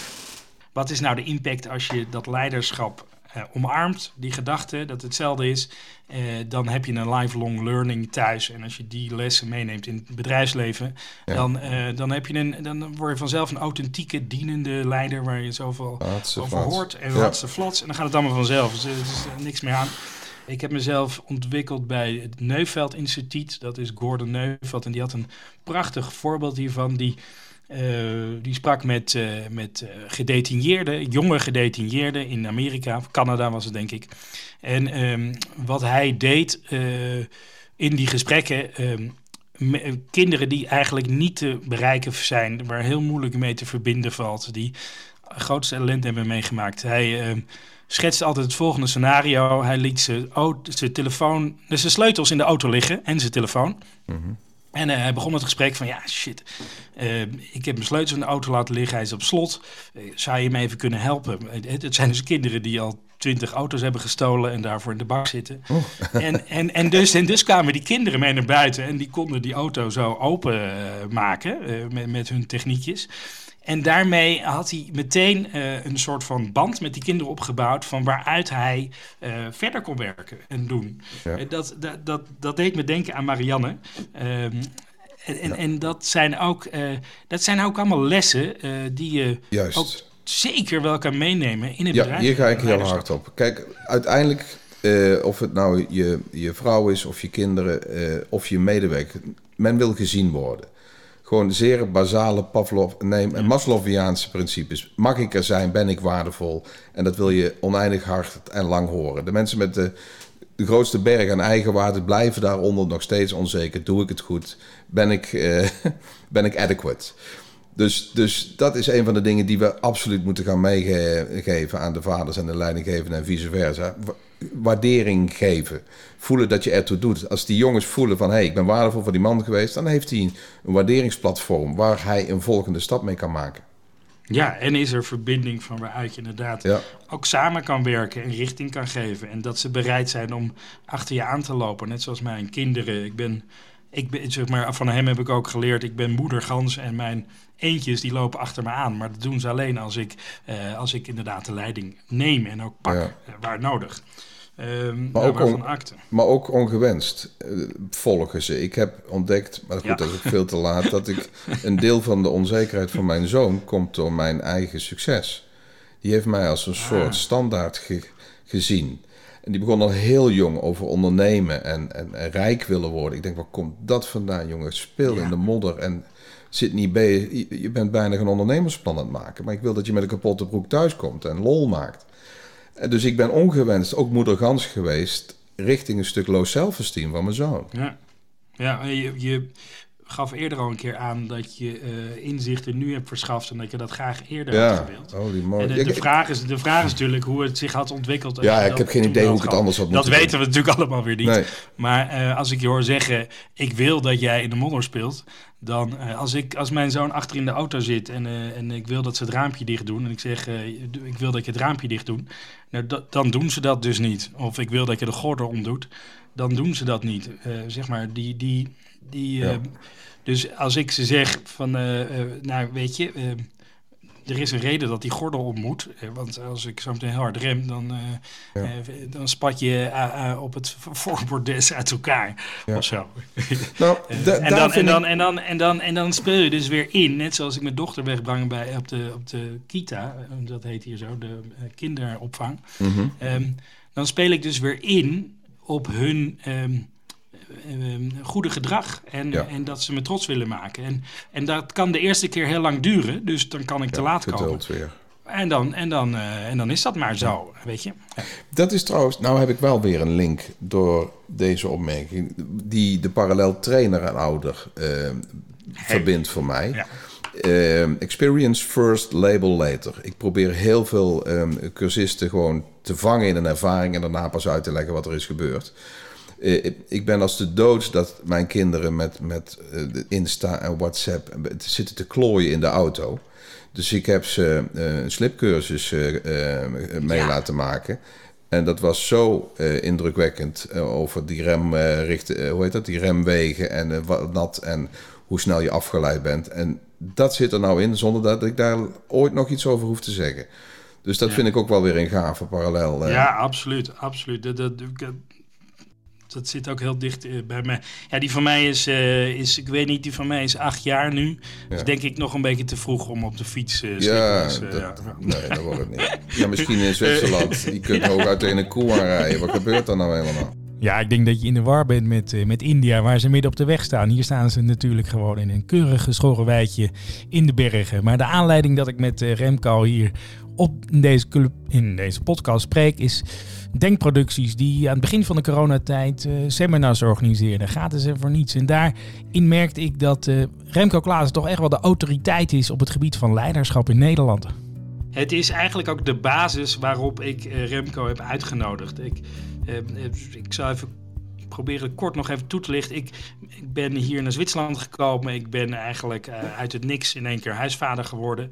Wat is nou de impact als je dat leiderschap uh, omarmt, die gedachte dat hetzelfde is, uh, dan heb je een lifelong learning thuis. En als je die lessen meeneemt in het bedrijfsleven, dan, uh, dan, heb je een, dan word je vanzelf een authentieke, dienende leider waar je zoveel over hoort. En ja. ze flats. En dan gaat het allemaal vanzelf. Dus er is niks meer aan. Ik heb mezelf ontwikkeld bij het Neuveld Instituut. Dat is Gordon Neuveld. En die had een prachtig voorbeeld hiervan. Die die sprak met, uh, met uh, gedetineerden, jonge gedetineerden in Amerika, Canada was het denk ik. En um, wat hij deed in die gesprekken, um, kinderen die eigenlijk niet te bereiken zijn, waar heel moeilijk mee te verbinden valt, die grootste ellende hebben meegemaakt. Hij ehm, schetste altijd het volgende scenario. Hij liet zijn, zijn telefoon, dus zijn sleutels in de auto liggen en zijn telefoon. Mm. En uh, hij begon het gesprek van, ja, shit, uh, ik heb mijn sleutels in de auto laten liggen, hij is op slot. Uh, zou je me even kunnen helpen? Het, het, zijn dus kinderen die al twintig auto's hebben gestolen en daarvoor in de bak zitten. Oh. [LAUGHS] En, en, en, dus, en dus kwamen die kinderen mee naar buiten en die konden die auto zo open maken met, met hun techniekjes. En daarmee had hij meteen uh, een soort van band met die kinderen opgebouwd van waaruit hij uh, verder kon werken en doen. Ja. Uh, dat, dat, dat, dat deed me denken aan Marianne. Um, en, en, en, dat, zijn ook, dat zijn ook allemaal lessen die je Juist. ook zeker wel kan meenemen in het ja, bedrijf. Hier ga ik heel hard op. Kijk, uiteindelijk, of het nou je, je vrouw is of je kinderen of je medewerker, men wil gezien worden. Gewoon zeer basale Pavlov, nee. Maslowiaanse principes. Mag ik er zijn? Ben ik waardevol? En dat wil je oneindig hard en lang horen. De mensen met de, de grootste berg aan eigenwaarde blijven daaronder nog steeds onzeker. Doe ik het goed? Ben ik, uh, [LAUGHS] ben ik adequate? Dus, dus dat is een van de dingen die we absoluut moeten gaan meegeven aan de vaders en de leidinggevenden en vice versa. Waardering geven. Voelen dat je ertoe doet. Als die jongens voelen van hé, hey, ik ben waardevol voor die man geweest, dan heeft hij een, waarderingsplatform waar hij een volgende stap mee kan maken. Ja, en is er verbinding van waaruit je inderdaad ja. ook samen kan werken en richting kan geven. En dat ze bereid zijn om achter je aan te lopen. Net zoals mijn kinderen. Ik ben ik ben, zeg maar, van hem heb ik ook geleerd, ik ben moedergans en mijn eentjes die lopen achter me aan. Maar dat doen ze alleen als ik, uh, als ik inderdaad de leiding neem en ook pak ja. uh, waar nodig. Um, maar, ook on, maar, ook ongewenst uh, volgen ze. Ik heb ontdekt, maar goed, ja. dat is ook veel te laat, dat ik een deel van de onzekerheid van mijn zoon komt door mijn eigen succes. Die heeft mij als een soort ah. standaard ge, gezien. En die begon al heel jong over ondernemen en, en, en, rijk willen worden. Ik denk, waar komt dat vandaan, jongen? Speel ja. in de modder en zit niet bij je. Je bent bijna een ondernemersplan aan het maken. Maar ik wil dat je met een kapotte broek thuiskomt en lol maakt. Dus ik ben ongewenst ook moeder gans geweest richting een stuk low self-esteem van mijn zoon. Ja, ja je, je gaf eerder al een keer aan dat je uh, inzichten nu hebt verschaft en dat je dat graag eerder ja. had gewild. Oh. En de, de, vraag is, de vraag is natuurlijk hoe het zich had ontwikkeld. Ja, ik heb geen idee hoe ik het anders had Dat weten we natuurlijk allemaal weer niet. Nee. Maar uh, als ik je hoor zeggen, ik wil dat jij in de modder speelt, dan uh, als, ik, als mijn zoon achter in de auto zit en, en ik wil dat ze het raampje dicht doen en ik zeg, ik wil dat je het raampje dicht doet, nou, dan doen ze dat dus niet. Of ik wil dat je de gordel omdoet, dan doen ze dat niet. zeg maar, die... die, die ja. Dus als ik ze zeg van, uh, uh, nou weet je, uh, er is een reden dat die gordel om moet. Eh, want als ik zo meteen hard rem, dan, uh, dan spat je op het voorbordes uit elkaar. Ja. Of zo. [LAUGHS] Nou, en, dan, en, dan, en, dan, en, dan, en dan speel je dus weer in. Net zoals ik mijn dochter wegbrang bij, op, de, op de kita. Dat heet hier zo, de kinderopvang. Mhm. Ehm, dan speel ik dus weer in op hun... Ehm, Ehm, goede gedrag. En, en dat ze me trots willen maken. En, en dat kan de eerste keer heel lang duren. Dus dan kan ik te laat komen. Weer. En dan, en, dan, uh, en dan is dat maar zo, weet je. Ja. Dat is trouwens, nou heb ik wel weer een link door deze opmerking, die de parallel trainer en ouder uh, verbindt voor mij. Ja. Uh, experience first, label later. Ik probeer heel veel cursisten gewoon te vangen in een ervaring en daarna pas uit te leggen wat er is gebeurd. Eh, ik ben als de dood dat mijn kinderen met, met uh, Insta en WhatsApp zitten te klooien in de auto. Dus ik heb ze een slipcursus mee laten maken. En dat was zo indrukwekkend over die remrichten, hoe heet dat, die remwegen en wat nat en hoe snel je afgeleid bent. En dat zit er nou in, zonder dat ik daar ooit nog iets over hoef te zeggen. Dus dat vind ik ook wel weer een gave parallel. Ja, absoluut. absoluut. Dat, dat, dat zit ook heel dicht eh, bij mij. Ja, die van mij is, uh, is, ik weet niet, die van mij is acht jaar nu. Dus denk ik nog een beetje te vroeg om op de fiets uh, ja, dat, ja, nee, dat wordt het niet. Ja, misschien in [LAUGHS] Zwitserland. Je kunt ook uit een koe aanrijden. Wat gebeurt er nou helemaal? Ja, ik denk dat je in de war bent met, met India, waar ze midden op de weg staan. Hier staan ze natuurlijk gewoon in een keurig geschoren weidje in de bergen. Maar de aanleiding dat ik met Remco hier op deze, in deze podcast spreek, is denkproducties die aan het begin van de coronatijd uh, seminars organiseerden. Gratis en voor niets. En daarin merkte ik dat uh, Remco Klaassen toch echt wel de autoriteit is op het gebied van leiderschap in Nederland. Het is eigenlijk ook de basis waarop ik uh, Remco heb uitgenodigd. Ik, ik zal even proberen kort nog even toe te lichten. Ik, ik ben hier naar Zwitserland gekomen. Ik ben eigenlijk uit het niks in één keer huisvader geworden.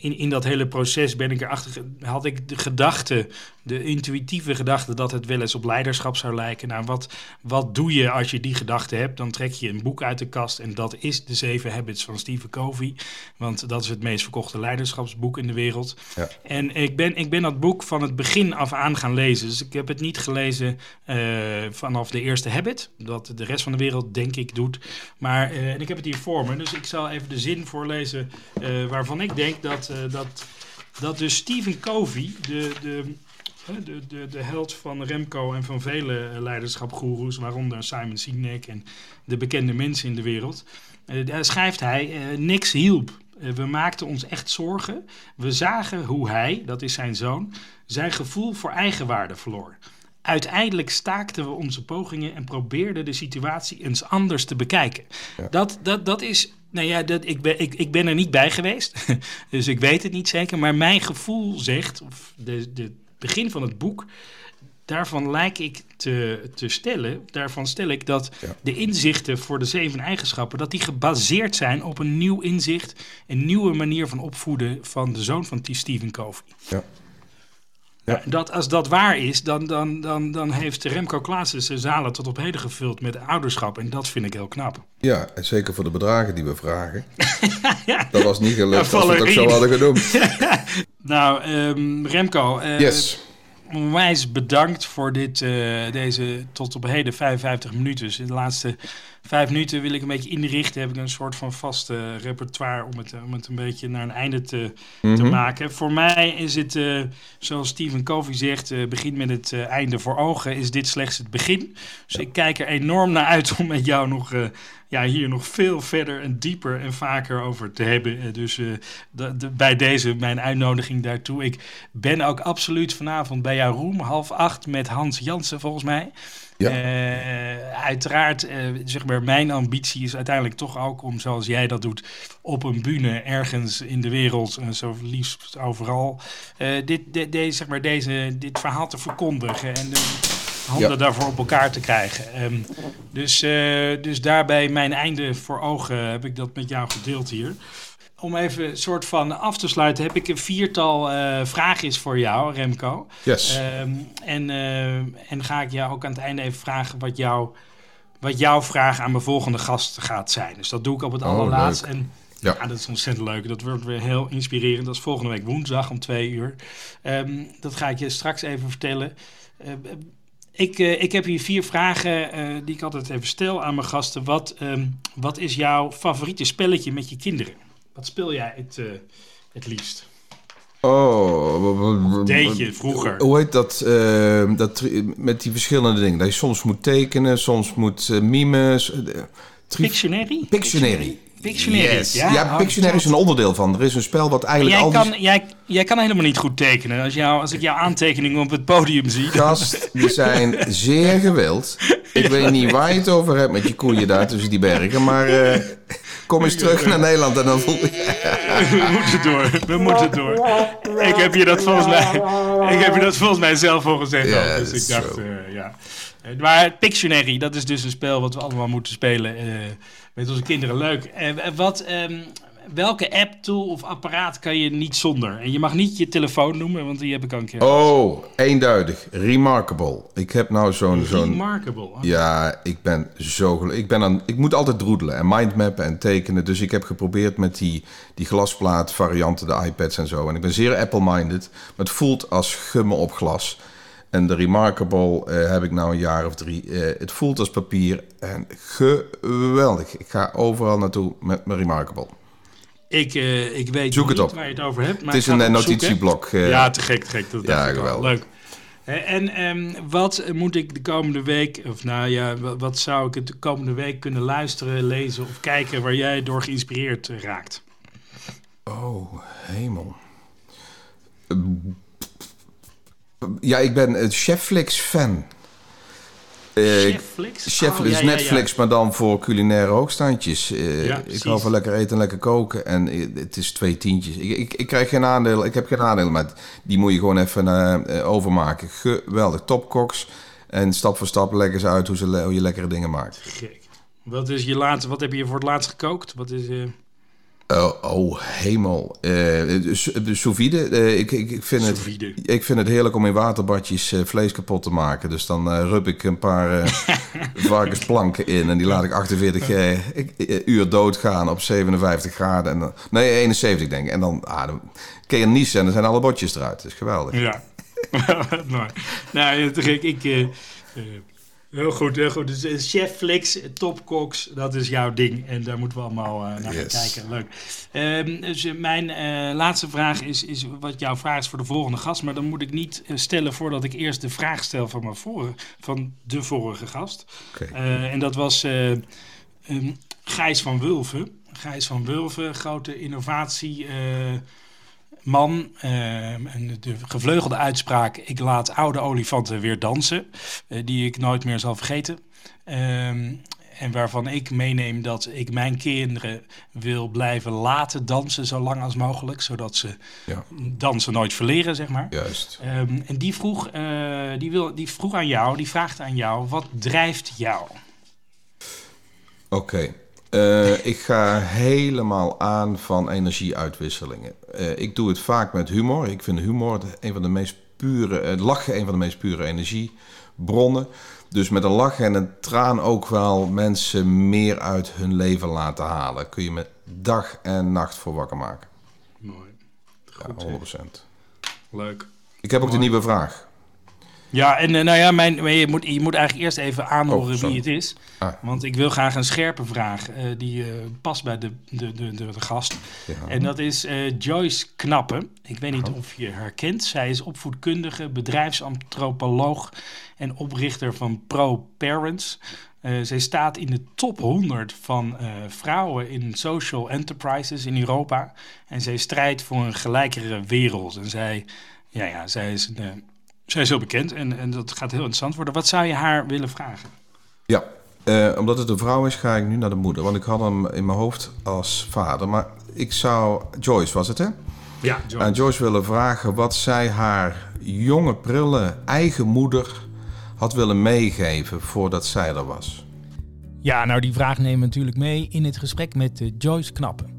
In, in dat hele proces ben ik erachter, had ik de gedachte, de intuïtieve gedachte dat het wel eens op leiderschap zou lijken. Nou, wat, wat doe je als je die gedachte hebt? Dan trek je een boek uit de kast en dat is De Zeven Habits van Stephen Covey. Want dat is het meest verkochte leiderschapsboek in de wereld. Ja. En ik ben, ik ben dat boek van het begin af aan gaan lezen. Dus ik heb het niet gelezen uh, vanaf de eerste habit. Dat de rest van de wereld, denk ik, doet. Maar, uh, en ik heb het hier voor me. Dus ik zal even de zin voorlezen uh, waarvan ik denk dat, dat, dat dus Stephen Covey, de, de, de, de, de held van Remco en van vele leiderschapgoeroes, waaronder Simon Sinek en de bekende mensen in de wereld, daar schrijft hij: niks hielp. We maakten ons echt zorgen. We zagen hoe hij, dat is zijn zoon, zijn gevoel voor eigenwaarde verloor. Uiteindelijk staakten we onze pogingen en probeerden de situatie eens anders te bekijken. Dat, dat, dat is nou ja, dat, ik, ben, ik, ik ben er niet bij geweest, [LAUGHS] dus ik weet het niet zeker. Maar mijn gevoel zegt, of de, de begin van het boek, daarvan lijk ik te, te stellen, daarvan stel ik dat de inzichten voor de zeven eigenschappen, dat die gebaseerd zijn op een nieuw inzicht, een nieuwe manier van opvoeden van de zoon van Stephen Covey. Ja. Ja. Dat, als dat waar is, dan, dan, dan, dan heeft Remco Klaassen zijn zalen tot op heden gevuld met ouderschap. En dat vind ik heel knap. Ja, en zeker voor de bedragen die we vragen. [LAUGHS] ja. Dat was niet gelukt als we het ook zo hadden genoemd. [LAUGHS] nou, um, Remco. Uh, yes. Onwijs bedankt voor dit, uh, deze tot op heden 55 minuten. Dus de laatste vijf minuten wil ik een beetje inrichten. Heb ik een soort van vaste repertoire om het, om het een beetje naar een einde te, te mhm. maken. Voor mij is het, uh, zoals Stephen Covey zegt, uh, begin met het einde voor ogen. Is dit slechts het begin? Dus ik kijk er enorm naar uit om met jou nog, ja, hier nog veel verder en dieper en vaker over te hebben. Dus de, de, bij deze mijn uitnodiging daartoe. Ik ben ook absoluut vanavond bij jou room, half acht met Hans Jansen volgens mij. Ja. Uh, uiteraard, uh, zeg maar, mijn ambitie is uiteindelijk toch ook om, zoals jij dat doet, op een bühne ergens in de wereld, uh, zo liefst overal, dit, dit, deze, zeg maar, deze, dit verhaal te verkondigen en de handen daarvoor op elkaar te krijgen. Um, dus, dus daarbij mijn einde voor ogen heb ik dat met jou gedeeld hier om even een soort van af te sluiten, heb ik een viertal uh, vraagjes voor jou, Remco. Yes. Um, en, uh, en ga ik jou ook aan het einde even vragen wat, jou, wat jouw vraag aan mijn volgende gast gaat zijn. Dus dat doe ik op het oh, allerlaatst. En Ja. dat is ontzettend leuk. Dat wordt weer heel inspirerend. Dat is volgende week woensdag om twee uur. Ehm, dat ga ik je straks even vertellen. Ehm, ik, eh, ik heb hier vier vragen eh, die ik altijd even stel aan mijn gasten. Wat, ehm, wat is jouw favoriete spelletje met je kinderen? Wat speel jij het, eh, het liefst? Oh, Deed je vroeger? Hoe heet dat? eh, dat met die verschillende dingen. Dat je soms moet tekenen, soms moet eh, mimen. Pictionary? Pictionary. Pictionary, Yes. ja? Ja, Oh, Pictionary is een onderdeel van. Er is een spel wat eigenlijk Jij al die kan, jij, jij kan helemaal niet goed tekenen. Als, jou, als ik jouw aantekeningen op het podium zie. gast, die zijn zeer gewild. Ik [LAUGHS] weet niet waar je het over hebt met je koeien daar tussen die bergen. Maar kom eens terug naar Nederland en dan voel je... We moeten door. We moeten door. Ik heb je dat volgens mij, ik heb je dat volgens mij zelf al gezegd. Ja, dus ik dacht, eh, ja. Eh, Maar Pictionary, dat is dus een spel wat we allemaal moeten spelen eh, met onze kinderen. Leuk. Eh, wat, ehm, welke app, tool of apparaat kan je niet zonder? En je mag niet je telefoon noemen, want die heb ik al een keer. Oh, eenduidig. Remarkable. Ik heb nou zo'n... zo'n Remarkable. Ja, ik ben zo gelu- ik ben aan, Ik moet altijd droedelen en mindmappen en tekenen. Dus ik heb geprobeerd met die, die glasplaat varianten, de iPads en zo. En ik ben zeer Apple-minded. Maar het voelt als gummen op glas. En de Remarkable eh, heb ik nou een jaar of drie. Eh, het voelt als papier en geweldig. Ik ga overal naartoe met mijn Remarkable. Ik, eh, ik weet Zoek het niet op. waar je het over hebt. Maar het is een eh, notitieblok. eh, Ja, te gek, te gek. Dat Ja, geweldig. Leuk. En ehm, wat moet ik de komende week, of nou ja, wat, zou ik het de komende week kunnen luisteren, lezen of kijken waar jij door geïnspireerd raakt? Oh, hemel. Eh, Ja, ik ben een Chefflix-fan. Eh, Chefflix? Chef Oh, ja, ja. Netflix, maar dan voor culinaire hoogstandjes. Eh, Ja, ik hou van lekker eten en lekker koken. En eh, het is twee tientjes. Ik, ik, ik krijg geen aandeel. Ik heb geen aandeel, maar die moet je gewoon even eh, eh, overmaken. Geweldig. Topkoks. En stap voor stap leggen ze uit hoe, ze, hoe je lekkere dingen maakt. Gek. Wat, is je laatste, wat heb je voor het laatst gekookt? Wat is, eh Oh, oh hemel. Sous- vide. eh, ik, ik, ik, vind het, ik vind het heerlijk om in waterbadjes vlees kapot te maken. Dus dan rub ik een paar [LAUGHS] varkensplanken in. En die laat ik 48 eh, ik- eh, uur doodgaan op 57 graden. En dan, nee, 71 denk ik. En dan, ah, dan kun je niezen en dan zijn alle botjes eruit. Dat is geweldig. Ja. [LAUGHS] Nou, gek. Ik, eh, heel goed, heel goed. Dus eh, Chef Flix, Topkoks, dat is jouw ding. En daar moeten we allemaal eh, naar gaan kijken. Leuk. Ehm, dus eh, mijn laatste vraag is, is wat jouw vraag is voor de volgende gast. Maar dan moet ik niet stellen voordat ik eerst de vraag stel van, mijn vorige, van de vorige gast. En dat was ehm, Gijs van Wulven. Gijs van Wulven, grote innovatie... man. eh, en de gevleugelde uitspraak: Ik laat oude olifanten weer dansen. eh, die ik nooit meer zal vergeten. Ehm, en waarvan ik meeneem dat ik mijn kinderen wil blijven laten dansen zo lang als mogelijk. Zodat ze Ja, dansen nooit verleren, zeg maar. juist. Ehm, en die vroeg, eh, die, wil, die vroeg aan jou, die vraagt aan jou: wat drijft jou? Oké. Eh, ik ga helemaal aan van energieuitwisselingen. Eh, ik doe het vaak met humor. Ik vind humor een van de meest pure, het lachen een van de meest pure energiebronnen. Dus met een lach en een traan ook wel mensen meer uit hun leven laten halen. Kun je me dag en nacht voor wakker maken. Mooi. Ja, 100%. Leuk. Ik heb ook de nieuwe vraag. Ja, en eh, nou ja, mijn, je, moet, je moet eigenlijk eerst even aanhoren Oh, wie het is. Ah. Want ik wil graag een scherpe vraag eh, die eh, past bij de, de, de, de, de gast. Ja. En dat is Joyce Knappen. Ik weet niet of je haar kent. Zij is opvoedkundige, bedrijfsantropoloog en oprichter van Pro Parents. Zij staat in de top 100 van vrouwen in social enterprises in Europa. En zij strijdt voor een gelijkere wereld. En zij, ja, ja, zij, is, een, zij is heel bekend en, en dat gaat heel interessant worden. Wat zou je haar willen vragen? Ja, eh, omdat het een vrouw is, ga ik nu naar de moeder. Want ik had hem in mijn hoofd als vader. Maar ik zou... Joyce was het, hè? Ja, aan Joyce willen vragen wat zij haar jonge, prille eigen moeder had willen meegeven voordat zij er was. Ja, nou die vraag nemen we natuurlijk mee in het gesprek met eh, Joyce Knappen.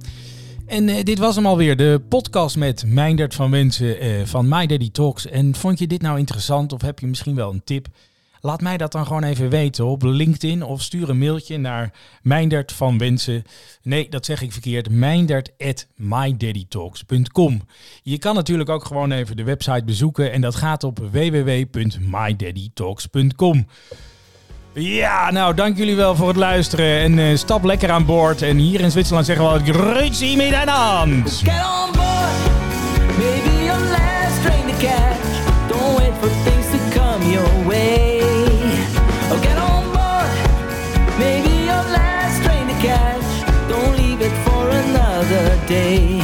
En eh, dit was hem alweer, de podcast met Meindert van Wensen eh, van My Daddy Talks. En vond je dit nou interessant of heb je misschien wel een tip? Laat mij dat dan gewoon even weten op LinkedIn of stuur een mailtje naar Meindert van Wensen. Nee, dat zeg ik verkeerd. Meindert at mydaddytalks.com. Je kan natuurlijk ook gewoon even de website bezoeken en dat gaat op www.mydaddytalks.com. Ja, nou, dank jullie wel voor het luisteren. En uh, stap lekker aan boord. En hier in Zwitserland zeggen we altijd... Grüezi miteinander! Get on board, maybe your last train to catch. Don't wait for things to come your way. Oh, get on board, maybe your last train to catch. Don't leave it for another day.